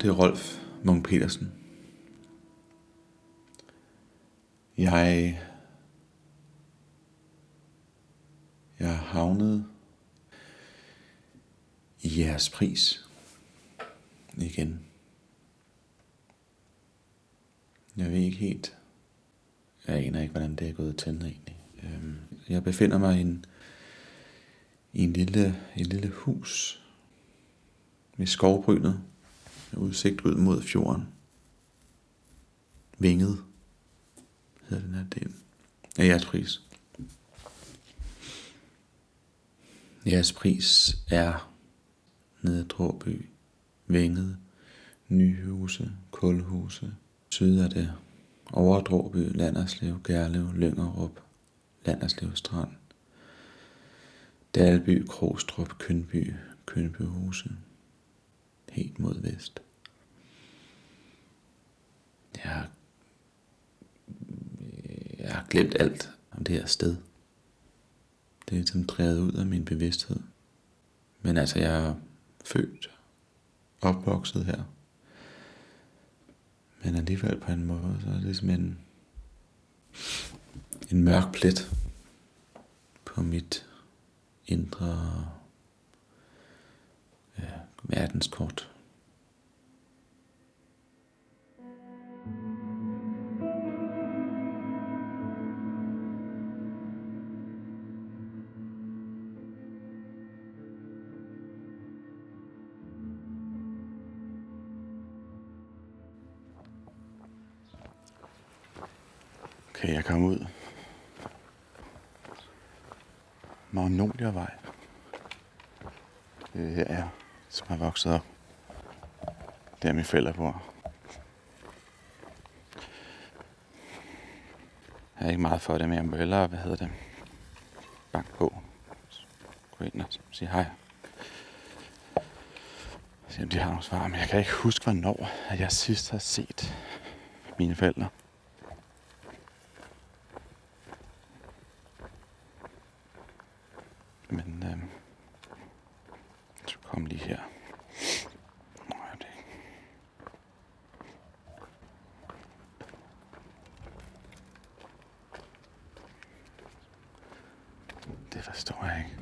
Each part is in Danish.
Navn det er Rolf Munk Petersen. Jeg, jeg havnede i jeres pris igen. Jeg ved ikke helt, jeg aner ikke, hvordan det er gået til egentlig. Øhm, jeg befinder mig i en, i en lille, et lille hus med skovbrynet udsigt ud mod fjorden. Vinget hedder den her del af jeres pris. Jeres pris er nede Dråby, Vinget, Nyhuse, Kulhuse, syd er det. Overdråby, Landerslev, Gerlev, Lyngerup, Landerslev Strand, Dalby, Krogstrup, Kønby, Kønbyhuse, helt mod vest. Jeg har, jeg har glemt alt om det her sted. Det er som drevet ud af min bevidsthed. Men altså, jeg er født, opvokset her. Men alligevel på en måde, så er det ligesom en, en mørk plet på mit indre ja, verdenskort. Okay, jeg kommer ud. Magnoliavej. Det her, er som er vokset op. Der min fælder bor. Jeg er ikke meget for det, men jeg må hellere, hvad hedder det, bank på. Gå ind og sige hej. Se om de har nogle svar, men jeg kan ikke huske, hvornår at jeg sidst har set mine forældre. Men øh, så kom lige her. Nå, ja, det. det forstår jeg ikke.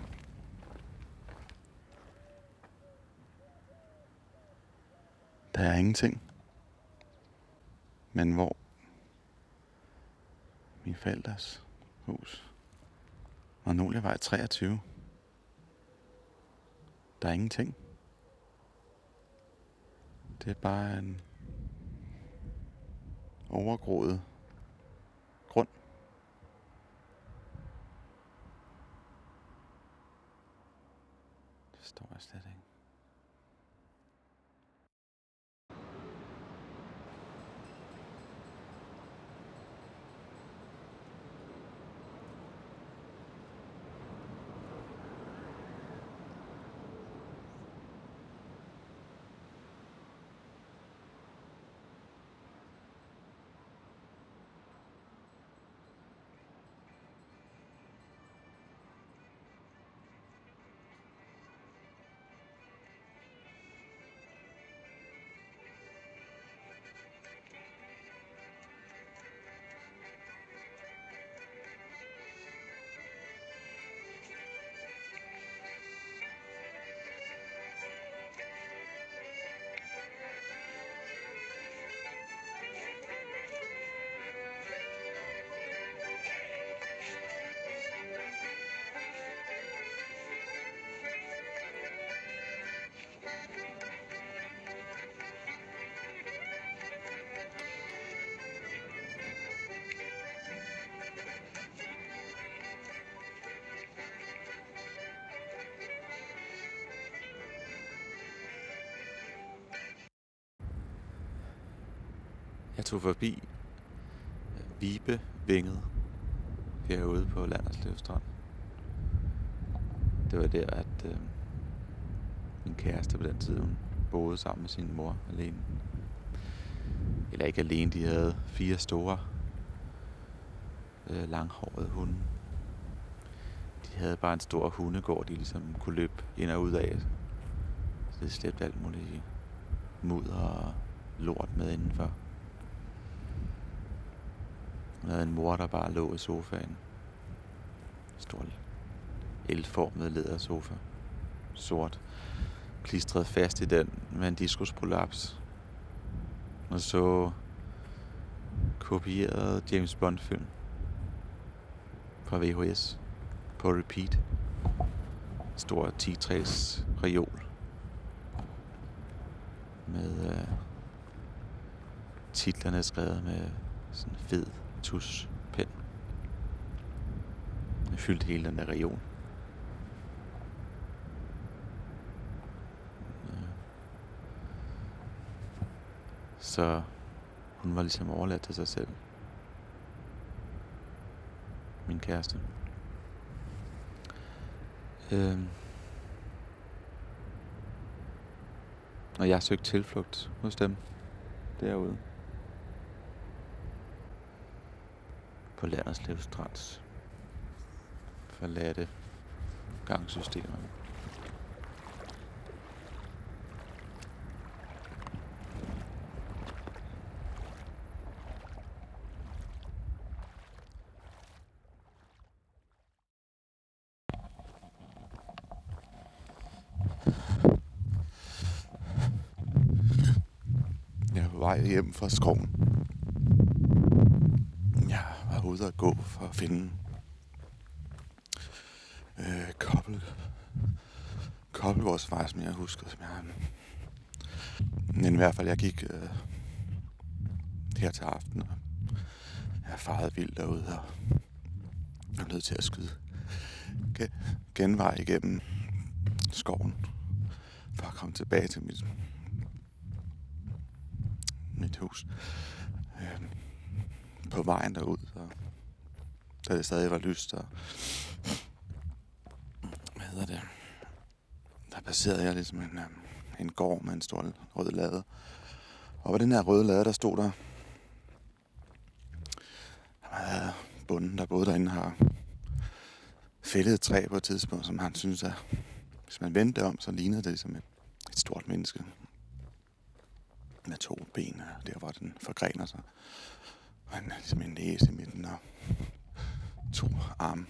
Der er ingenting. Men hvor min forældres hus. Magnoliavej 23. Der er ingenting. Det er bare en overgroet Jeg tog forbi øh, Vibe Vinget herude på Landerslev Strand. Det var der, at øh, min kæreste på den tid, hun boede sammen med sin mor alene. Eller ikke alene, de havde fire store øh, langhårede hunde. De havde bare en stor hundegård, de ligesom kunne løbe ind og ud af. Så det slæbte alt muligt mudder og lort med indenfor. Hun havde en mor, der bare lå i sofaen. Stor elformet lædersofa. Sort. Klistret fast i den med en diskusprolaps. Og så kopieret James Bond film fra VHS på repeat. Stor 10 reol med øh, titlerne skrevet med sådan fed tuspen. Jeg fyldte hele den der region. Så hun var ligesom overladt til sig selv. Min kæreste. Øhm. Og jeg søgte tilflugt hos dem derude. På Landerslev Strands forladte gangsystemer. vej hjem fra skoven. Ude at gå for at finde øh, kobbel, kobbelgårdsvej, som jeg husker. Som jeg, men i hvert fald, jeg gik øh, her til aften, og jeg farede vildt derude, og jeg blev nødt til at skyde genvej igennem skoven, for at komme tilbage til mit mit hus. Øh, på vejen derud, og da det stadig var lyst, og hvad hedder det, der passerede jeg ligesom en, øh, en gård med en stor rød lade. Og på den her røde lade, der stod der, der øh, bunden, der boede derinde, har fældet et træ på et tidspunkt, som han synes, at hvis man vendte om, så lignede det som et, et stort menneske med to ben, øh, der hvor den forgrener sig. Og en, ligesom en næse i midten og to arme.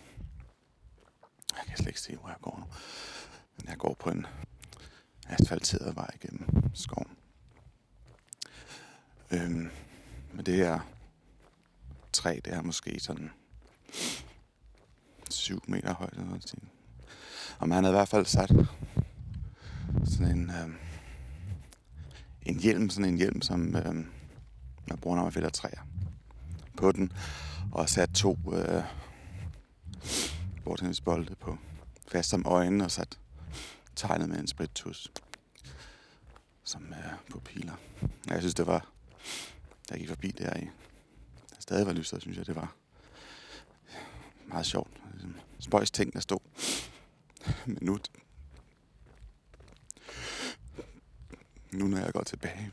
Jeg kan slet ikke se, hvor jeg går nu. Men jeg går på en asfalteret vej gennem skoven. Øhm, men det er træ, det er måske sådan 7 meter højt. Eller noget. Og man havde i hvert fald sat sådan en, øhm, en hjelm, sådan en hjelm, som øh, man bruger, når man fælder træer på den, og sat to øh, bordtennisbolde på fast om øjnene, og sat tegnet med en sprittus, som er på piler. Jeg synes, det var, da jeg gik forbi der i, der stadig var lyst, synes jeg, det var meget sjovt. Ligesom spøjs ting, der stod. Men nu, nu når jeg går tilbage,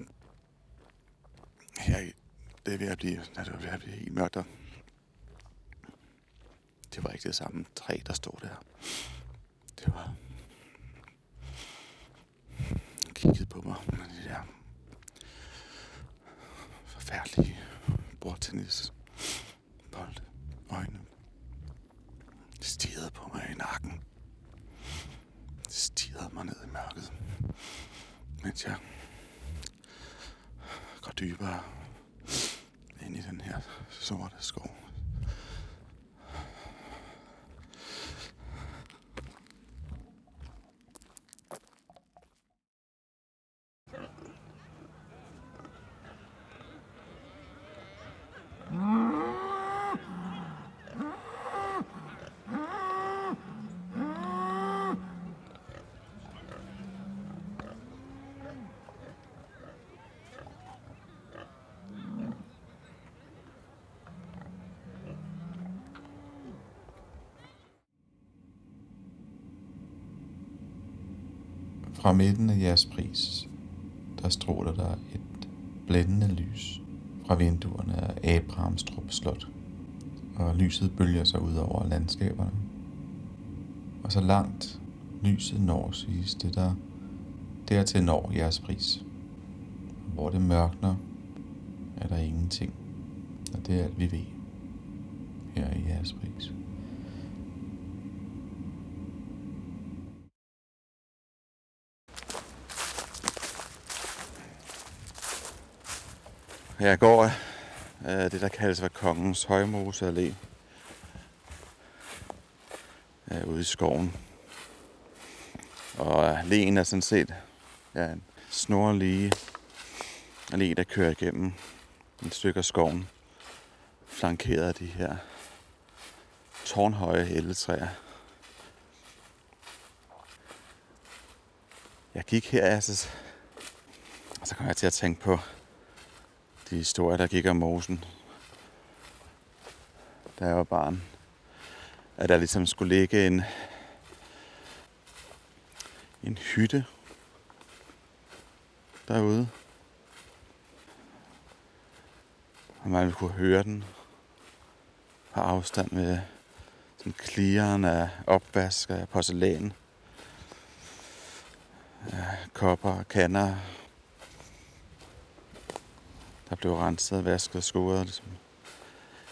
her, det er ved at blive, det er ved at blive helt mørkt, det var ikke det samme træ, der stod der. Det var... kiggede på mig med det der forfærdelige bordtennis bold øjne. Stirrede på mig i nakken. Stirrede mig ned i mørket mens jeg går dybere ind i den her sorte skov. Fra midten af jeres pris, der stråler der et blændende lys fra vinduerne af Abrahamstrup Slot, og lyset bølger sig ud over landskaberne. Og så langt lyset når, siges det der, dertil når jeres pris. Hvor det mørkner, er der ingenting. Og det er alt vi ved her i jeres pris. Jeg går øh, det, der kaldes for Kongens Højmose Allé. Øh, ude i skoven. Og øh, alléen er sådan set ja, en snorlige allé, der kører igennem en stykke af skoven. Flankeret af de her tårnhøje elletræer. Jeg gik her, altså, og så kom jeg til at tænke på de historier, der gik om mosen, da jeg var barn. At der ligesom skulle ligge en, en hytte derude. Og man kunne høre den på afstand med sådan klirren af opvask af porcelæn. Kopper og kander. Der blev renset, vasket og skuret ligesom,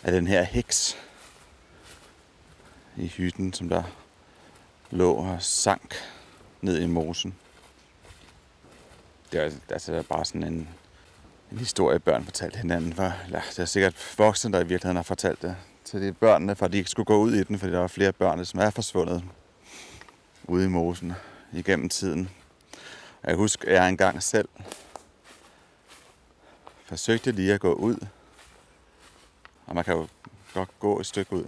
af den her heks i hytten, som der lå og sank ned i mosen. Det er altså, altså bare sådan en, en historie, børn fortalte hinanden. For, ja, det er sikkert voksne, der i virkeligheden har fortalt det til de børnene, for de ikke skulle gå ud i den, fordi der var flere børn, som er forsvundet ude i mosen igennem tiden. Jeg husker, at jeg engang selv forsøgte lige at gå ud. Og man kan jo godt gå et stykke ud.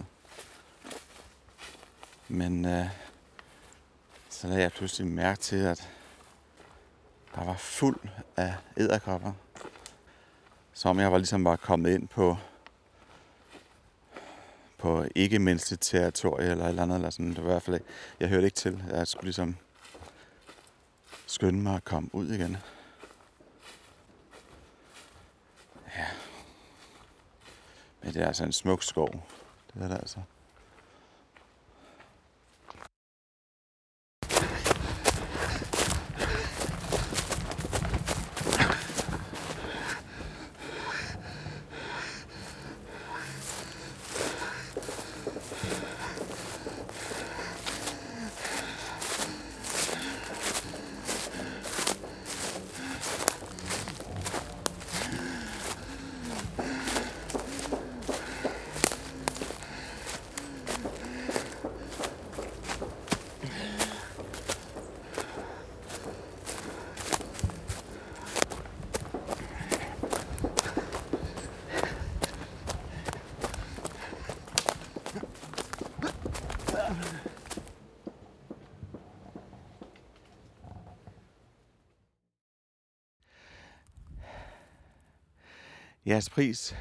Men øh, så lagde jeg pludselig mærke til, at der var fuld af æderkopper. Som jeg var ligesom bare kommet ind på på ikke mindste territorie eller et eller andet. Eller sådan. Det var i hvert fald, jeg hørte ikke til. Jeg skulle ligesom skynde mig at komme ud igen. Men det er altså en smuk skov. Det er det altså. Jeres pris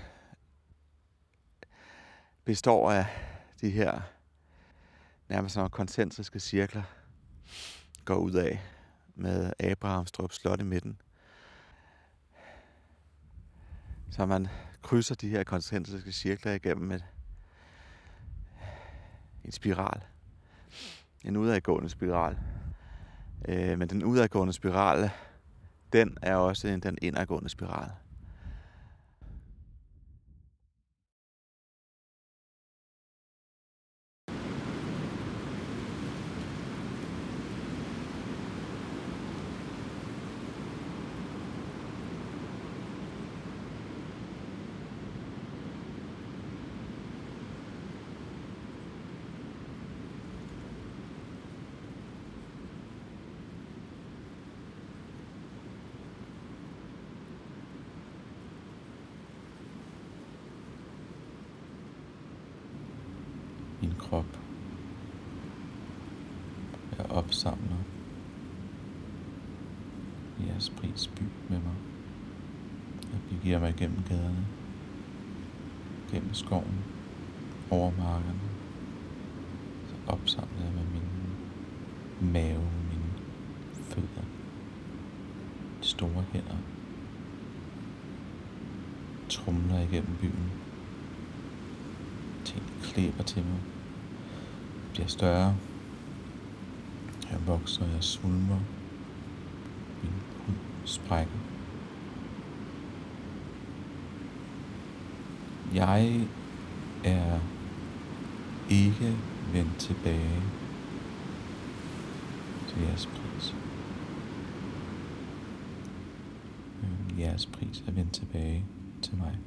består af de her nærmest nogle koncentriske cirkler, går ud af med Abrahamstrup Slot i midten. Så man krydser de her koncentriske cirkler igennem et, en spiral. En udadgående spiral. Øh, men den udadgående spiral, den er også den indadgående spiral. mig igennem byen. Ting klæber til mig. Jeg bliver større. Jeg vokser, jeg svulmer. Min hud sprækker. Jeg er ikke vendt tilbage til jeres pris. Øhm, jeres pris er vendt tilbage til mig.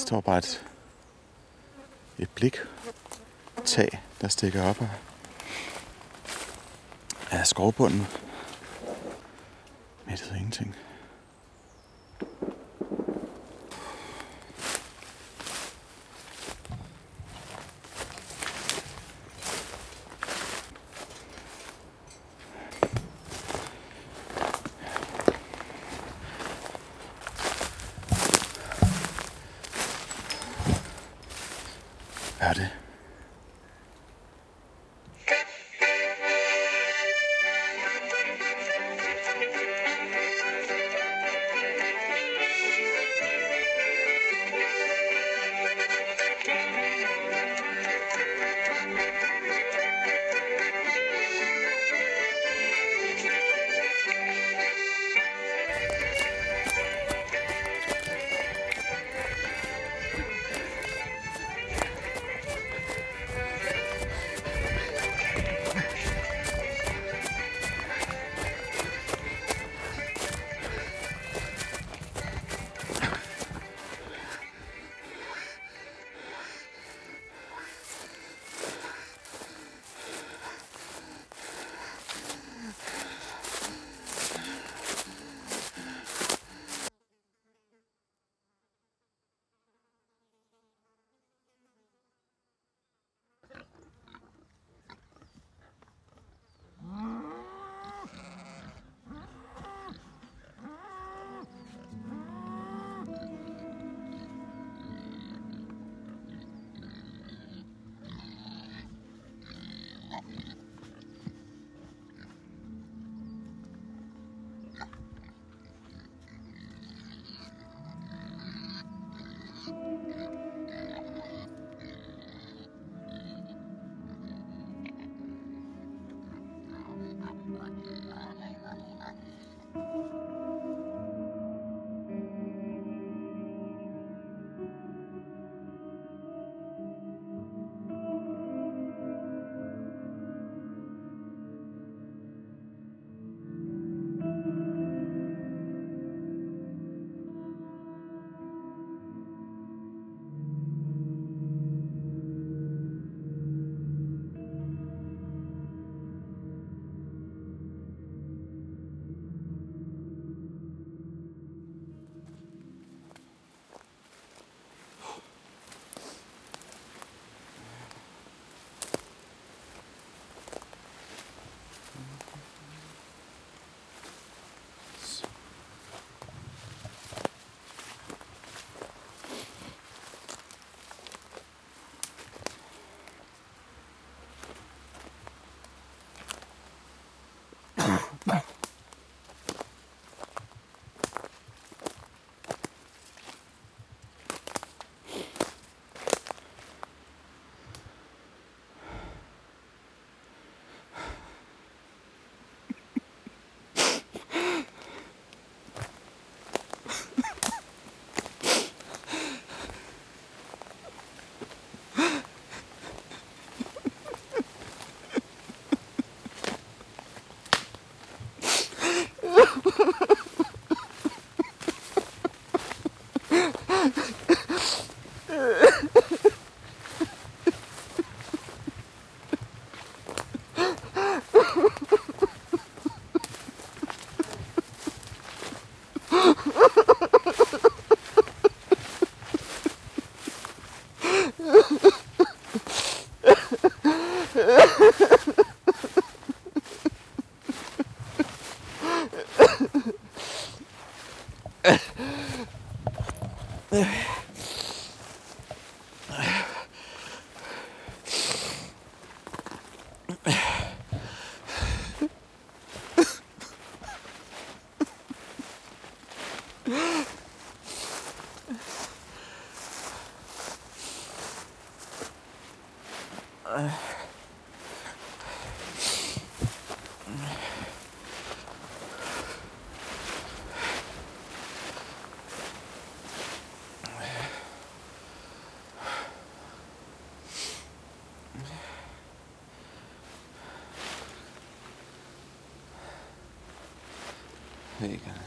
Der står bare et, et blik. Tag, der stikker op af, af skovbunden.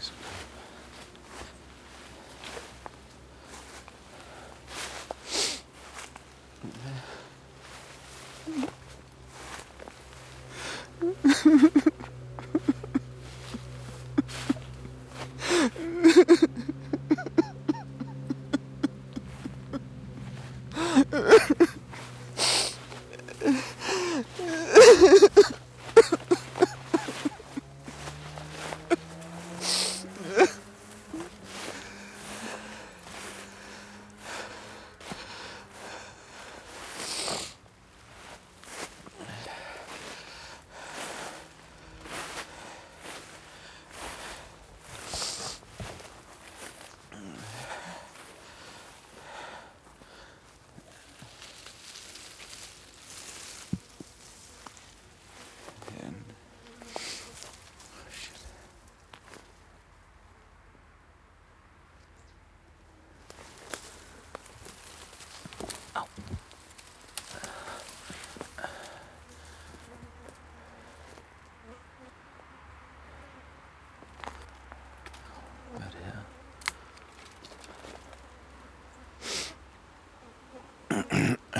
Hey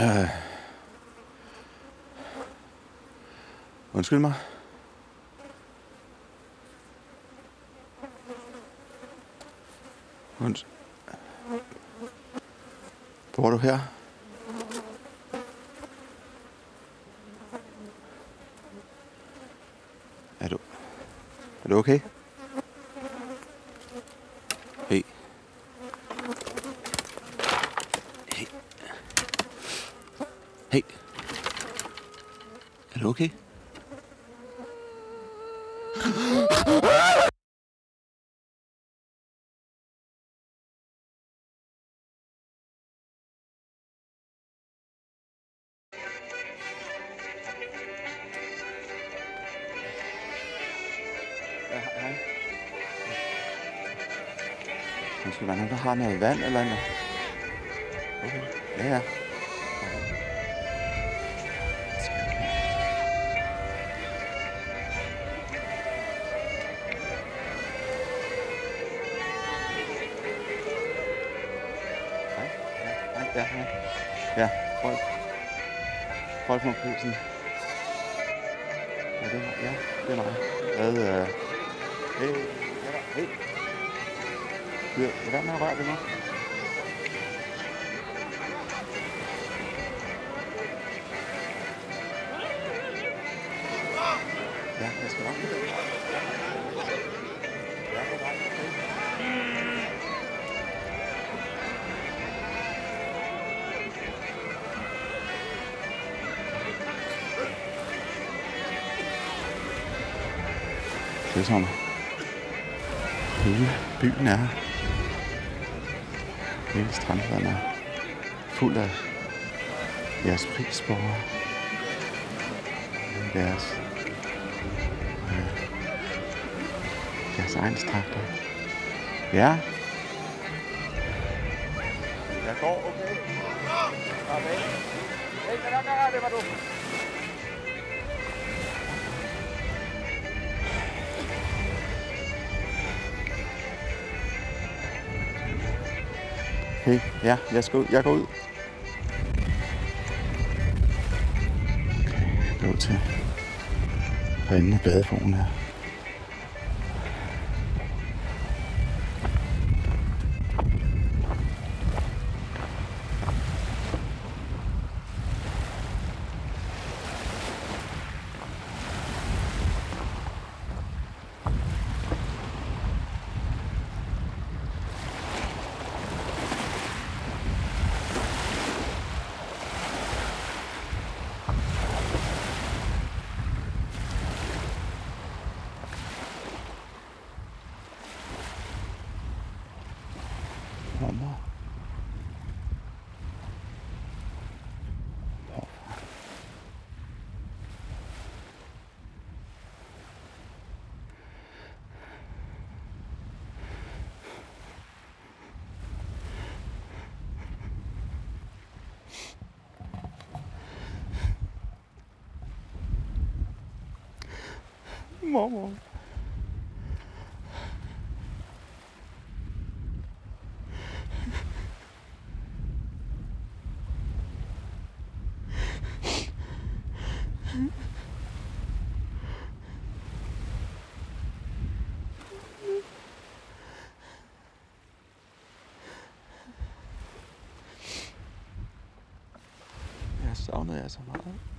Uh, Undskyld mig. Unds... Bor du her? Er du... Er du okay? Bare noget vand eller andet? Okay. Ja, ja. Ja, Ja. Ja, folk. Folk Rolf. Rolf Monkhusen. Ja, det er, ja, det er mig. Hvad, øh... Hey, hey. Lad lad være med at røre det nu. Ja, jeg skal nok det er dejligt. Det er som hele byen er her. Hele strandfladen er fuld af jeres prisborgere. Jeres, øh, jeres egen strakter. Ja. Jeg går, okay? Okay. Hey, kan du gøre det, var du? Okay, ja, jeg skal ud. Jeg går ud. Okay, jeg går ud til for enden af badebroen her. Mormor. Jeg savnede jer så meget. Mm.